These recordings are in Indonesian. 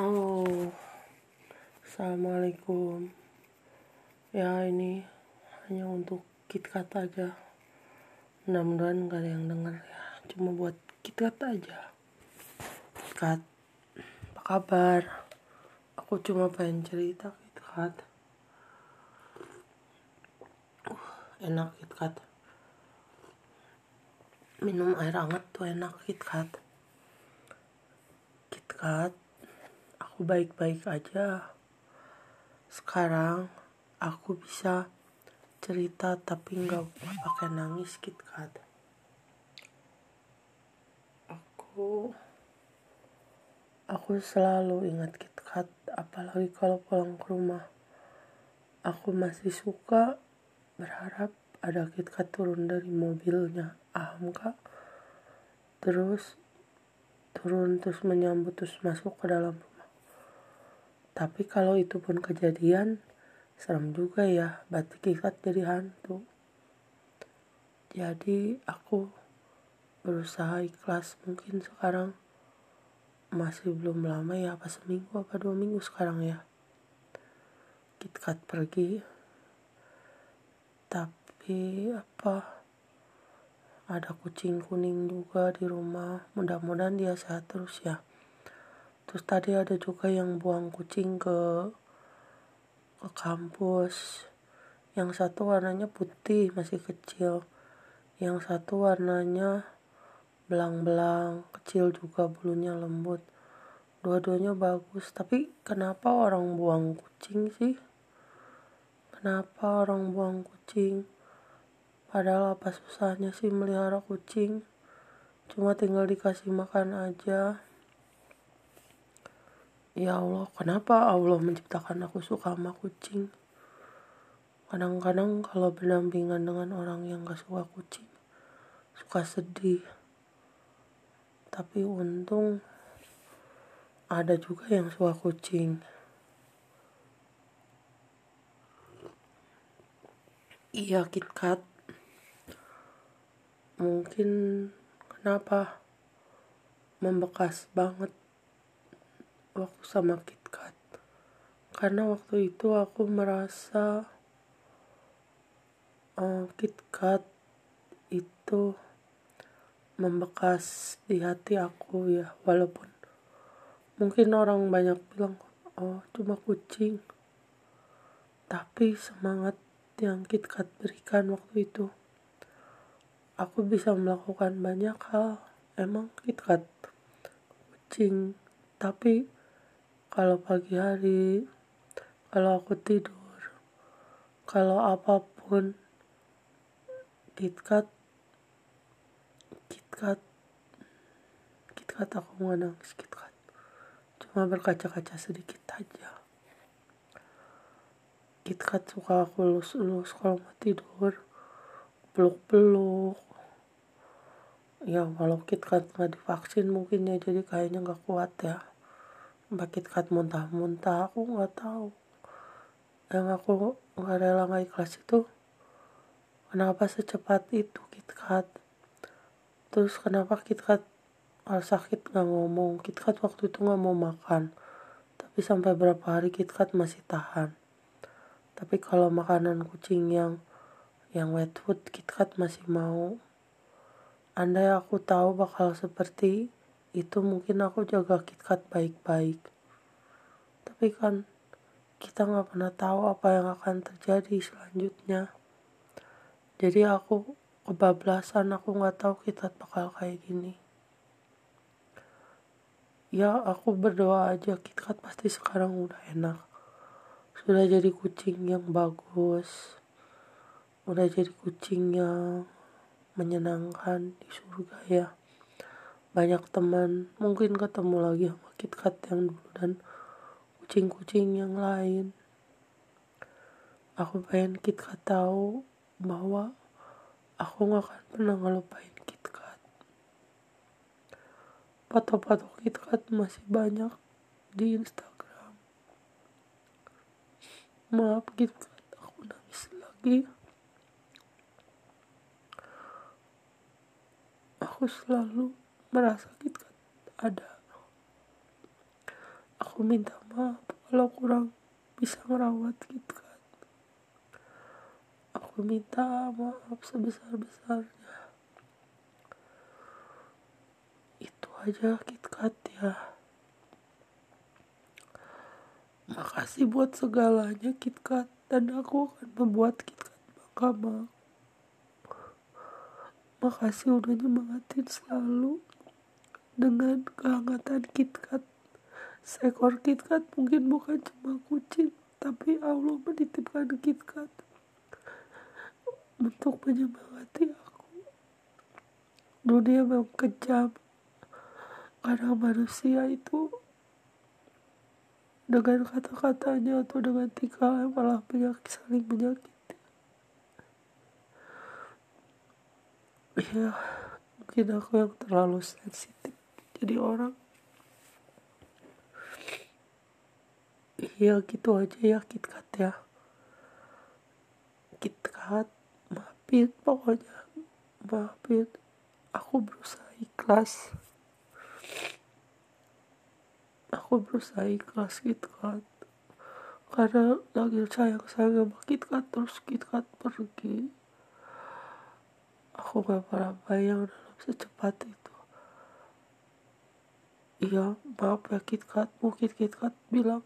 Halo, Assalamualaikum. Ya ini hanya untuk KitKat aja. Mudah-mudahan gak ada yang denger ya. Cuma buat KitKat aja. KitKat, apa kabar? Aku cuma pengen cerita KitKat uh, Enak KitKat Minum air hangat tuh enak KitKat KitKat aku baik-baik aja. Sekarang aku bisa cerita tapi nggak pakai nangis KitKat. Aku aku selalu ingat KitKat apalagi kalau pulang ke rumah. Aku masih suka berharap ada KitKat turun dari mobilnya Ahamka terus turun terus menyambut terus masuk ke dalam tapi kalau itu pun kejadian, serem juga ya, batik ikat jadi hantu. Jadi aku berusaha ikhlas mungkin sekarang. Masih belum lama ya apa seminggu apa dua minggu sekarang ya. KitKat pergi. Tapi apa ada kucing kuning juga di rumah. Mudah-mudahan dia sehat terus ya terus tadi ada juga yang buang kucing ke ke kampus. Yang satu warnanya putih masih kecil. Yang satu warnanya belang-belang kecil juga bulunya lembut. Dua-duanya bagus. Tapi kenapa orang buang kucing sih? Kenapa orang buang kucing? Padahal apa susahnya sih melihara kucing? Cuma tinggal dikasih makan aja Ya Allah, kenapa Allah menciptakan aku suka sama kucing? Kadang-kadang kalau berdampingan dengan orang yang gak suka kucing, suka sedih. Tapi untung ada juga yang suka kucing. Iya KitKat. Mungkin kenapa membekas banget waktu sama KitKat. Karena waktu itu aku merasa uh, KitKat itu membekas di hati aku ya. Walaupun mungkin orang banyak bilang oh cuma kucing. Tapi semangat yang KitKat berikan waktu itu aku bisa melakukan banyak hal. Emang KitKat kucing. Tapi kalau pagi hari kalau aku tidur kalau apa pun KitKat KitKat KitKat aku nggak nangis KitKat. Cuma berkaca-kaca sedikit aja. KitKat suka aku lus-lus kalau mau tidur peluk-peluk. Ya walau KitKat nggak divaksin mungkin ya jadi kayaknya nggak kuat ya KitKat muntah-muntah aku nggak tahu. Yang aku nggak rela nggak ikhlas itu kenapa secepat itu KitKat terus kenapa KitKat kalau sakit nggak ngomong? KitKat waktu itu nggak mau makan. Tapi sampai berapa hari KitKat masih tahan. Tapi kalau makanan kucing yang yang wet food KitKat masih mau. Andai aku tahu bakal seperti itu mungkin aku jaga KitKat baik-baik. Tapi kan kita nggak pernah tahu apa yang akan terjadi selanjutnya. Jadi aku kebablasan aku nggak tahu KitKat bakal kayak gini. Ya aku berdoa aja KitKat pasti sekarang udah enak. Sudah jadi kucing yang bagus. Udah jadi kucing yang menyenangkan di surga ya banyak teman mungkin ketemu lagi sama KitKat yang dulu dan kucing-kucing yang lain. Aku pengen KitKat tahu bahwa aku gak akan pernah ngelupain KitKat. Foto-foto KitKat masih banyak di Instagram. Maaf KitKat aku nangis lagi. Aku selalu merasa KitKat ada. Aku minta maaf kalau kurang bisa merawat KitKat aku minta maaf sebesar-besarnya. Itu aja KitKat ya. Makasih buat segalanya KitKat dan aku akan membuat KitKat bangga makasih udah nyemangatin selalu dengan kehangatan KitKat. Seekor KitKat mungkin bukan cuma kucing tapi Allah menitipkan KitKat untuk menyemangati aku. Dunia memang kejam karena manusia itu dengan kata-katanya atau dengan tingkah malah banyak saling menyakiti. Ya mungkin aku yang terlalu sensitif jadi orang. Iya gitu aja ya KitKat ya. KitKat maafin pokoknya maafin aku berusaha ikhlas. Aku berusaha ikhlas KitKat karena lagi sayang sayang sama KitKat terus KitKat pergi. Aku gak pernah bayang dalam secepat itu iya maaf ya KitKat mungkin KitKat bilang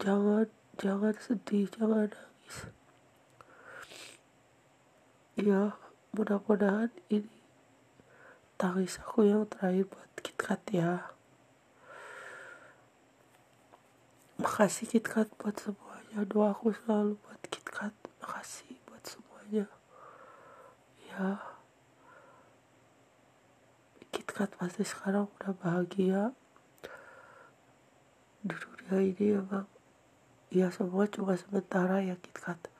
jangan jangan sedih jangan nangis. Ya mudah-mudahan ini tangis aku yang terakhir buat KitKat ya. Makasih KitKat buat semuanya. Doa aku selalu buat KitKat makasih buat semuanya. Ya KitKat pasti sekarang udah bahagia. Di dunia ini emang ya semua cuma sementara ya KitKat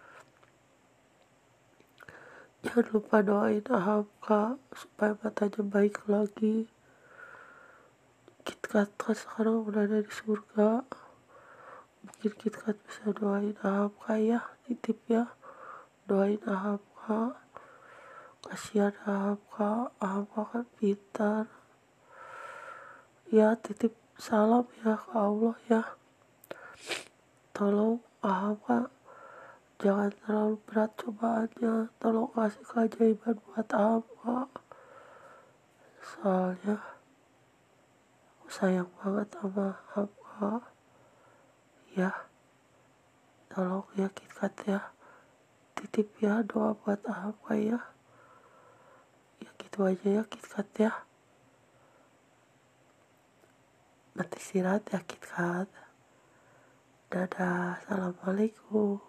jangan lupa doain Ahamka supaya matanya baik lagi. KitKat kan sekarang udah ada di surga. Mungkin KitKat bisa doain Ahamka ya titip ya. Doain Ahamka kasihan Ahamka Ahamka kan pintar. Ya titip salam ya ke Allah ya. Tolong kak jangan terlalu berat cobaannya. Tolong kasih keajaiban buat apa. Soalnya aku sayang banget sama apa. Ya tolong ya KitKat ya. Titip ya doa buat apa ya gitu aja ya KitKat ya mati sirat ya KitKat Dadah, Assalamualaikum.